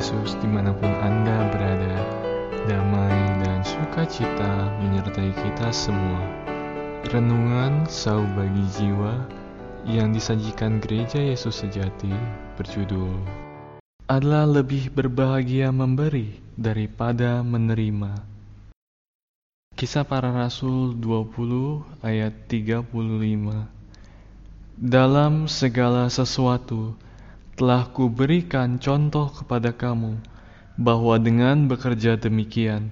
Yesus di mana pun Anda berada, damai dan sukacita menyertai kita semua. Renungan Sau Bagi Jiwa yang disajikan Gereja Yesus Sejati berjudul Adalah lebih berbahagia memberi daripada menerima. Kisah para Rasul 20 ayat 35 Dalam segala sesuatu, telah kuberikan contoh kepada kamu bahwa dengan bekerja demikian,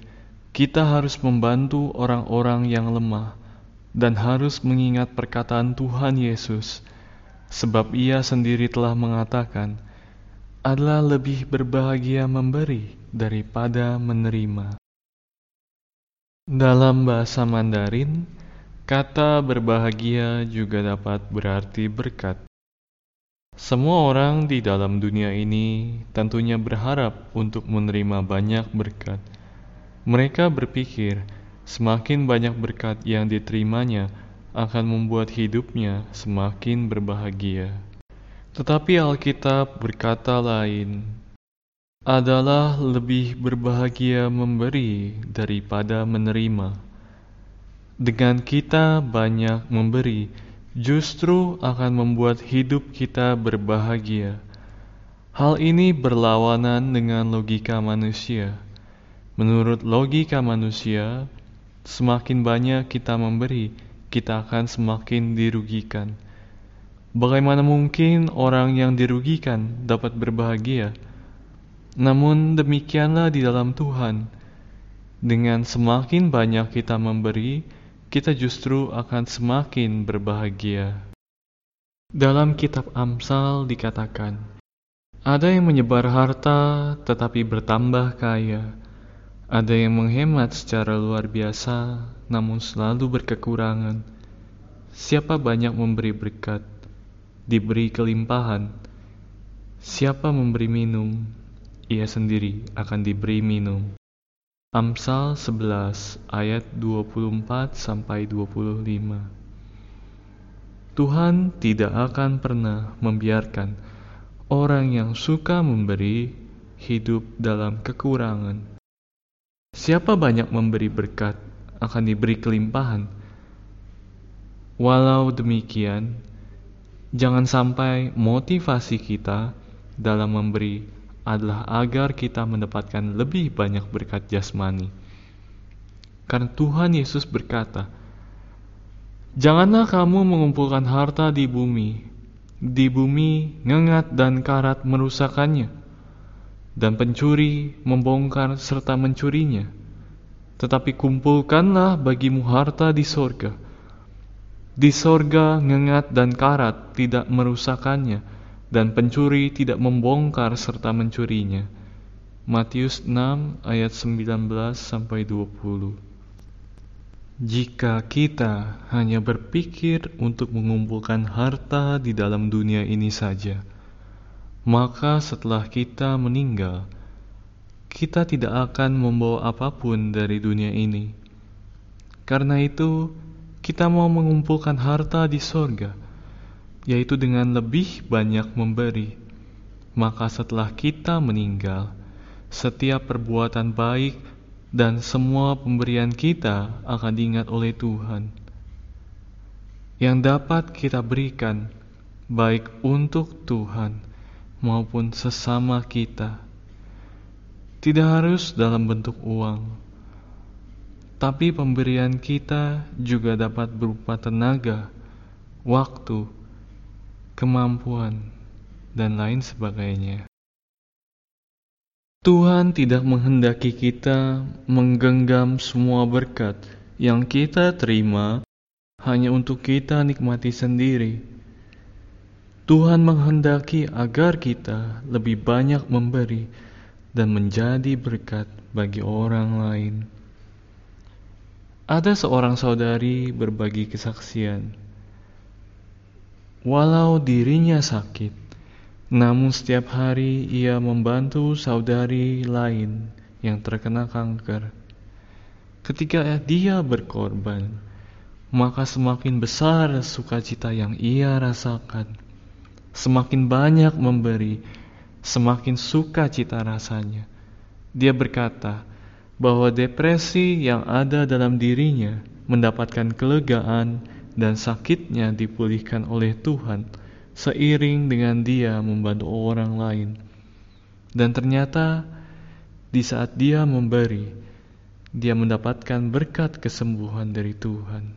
kita harus membantu orang-orang yang lemah dan harus mengingat perkataan Tuhan Yesus, sebab Ia sendiri telah mengatakan, adalah lebih berbahagia memberi daripada menerima. Dalam bahasa Mandarin, kata berbahagia juga dapat berarti berkat. Semua orang di dalam dunia ini tentunya berharap untuk menerima banyak berkat. Mereka berpikir semakin banyak berkat yang diterimanya akan membuat hidupnya semakin berbahagia. Tetapi Alkitab berkata lain, adalah lebih berbahagia memberi daripada menerima. Dengan kita banyak memberi, justru akan membuat hidup kita berbahagia. Hal ini berlawanan dengan logika manusia. Menurut logika manusia, semakin banyak kita memberi, kita akan semakin dirugikan. Bagaimana mungkin orang yang dirugikan dapat berbahagia? Namun demikianlah di dalam Tuhan. Dengan semakin banyak kita memberi, kita justru akan semakin berbahagia. Dalam kitab Amsal dikatakan, ada yang menyebar harta tetapi bertambah kaya. Ada yang menghemat secara luar biasa namun selalu berkekurangan. Siapa banyak memberi berkat, diberi kelimpahan. Siapa memberi minum, ia sendiri akan diberi minum. Amsal 11 ayat 24 sampai 25. Tuhan tidak akan pernah membiarkan orang yang suka memberi hidup dalam kekurangan. Siapa banyak memberi berkat akan diberi kelimpahan. Walau demikian, jangan sampai motivasi kita dalam memberi adalah agar kita mendapatkan lebih banyak berkat jasmani. Karena Tuhan Yesus berkata, Janganlah kamu mengumpulkan harta di bumi, di bumi ngengat dan karat merusakannya, dan pencuri membongkar serta mencurinya. Tetapi kumpulkanlah bagimu harta di sorga. Di sorga ngengat dan karat tidak merusakannya, dan pencuri tidak membongkar serta mencurinya. Matius 6 ayat 19 sampai 20. Jika kita hanya berpikir untuk mengumpulkan harta di dalam dunia ini saja, maka setelah kita meninggal, kita tidak akan membawa apa pun dari dunia ini. Karena itu, kita mau mengumpulkan harta di sorga yaitu dengan lebih banyak memberi. Maka setelah kita meninggal, setiap perbuatan baik dan semua pemberian kita akan diingat oleh Tuhan. Yang dapat kita berikan baik untuk Tuhan maupun sesama kita. Tidak harus dalam bentuk uang, tapi pemberian kita juga dapat berupa tenaga, waktu, kemampuan, dan lain sebagainya. Tuhan tidak menghendaki kita menggenggam semua berkat yang kita terima hanya untuk kita nikmati sendiri. Tuhan menghendaki agar kita lebih banyak memberi dan menjadi berkat bagi orang lain. Ada seorang saudari berbagi kesaksian Walau dirinya sakit, namun setiap hari ia membantu saudari lain yang terkena kanker. Ketika dia berkorban, maka semakin besar sukacita yang ia rasakan. Semakin banyak memberi, semakin suka cita rasanya. Dia berkata bahwa depresi yang ada dalam dirinya mendapatkan kelegaan dan sakitnya dipulihkan oleh Tuhan seiring dengan dia membantu orang lain. Dan ternyata di saat dia memberi, dia mendapatkan berkat kesembuhan dari Tuhan.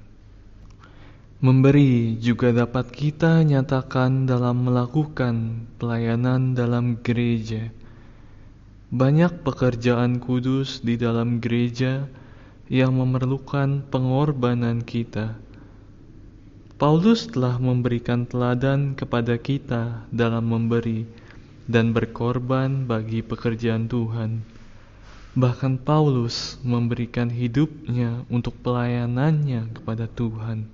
Memberi juga dapat kita nyatakan dalam melakukan pelayanan dalam gereja. Banyak pekerjaan kudus di dalam gereja yang memerlukan pengorbanan kita. Paulus telah memberikan teladan kepada kita dalam memberi dan berkorban bagi pekerjaan Tuhan. Bahkan Paulus memberikan hidupnya untuk pelayanannya kepada Tuhan.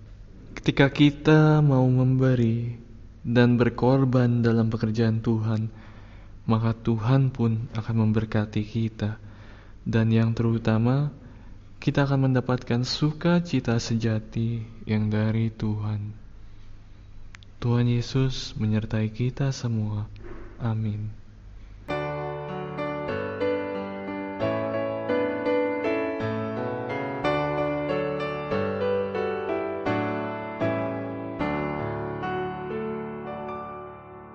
Ketika kita mau memberi dan berkorban dalam pekerjaan Tuhan, maka Tuhan pun akan memberkati kita. Dan yang terutama, kita akan mendapatkan sukacita sejati yang dari Tuhan. Tuhan Yesus menyertai kita semua. Amin.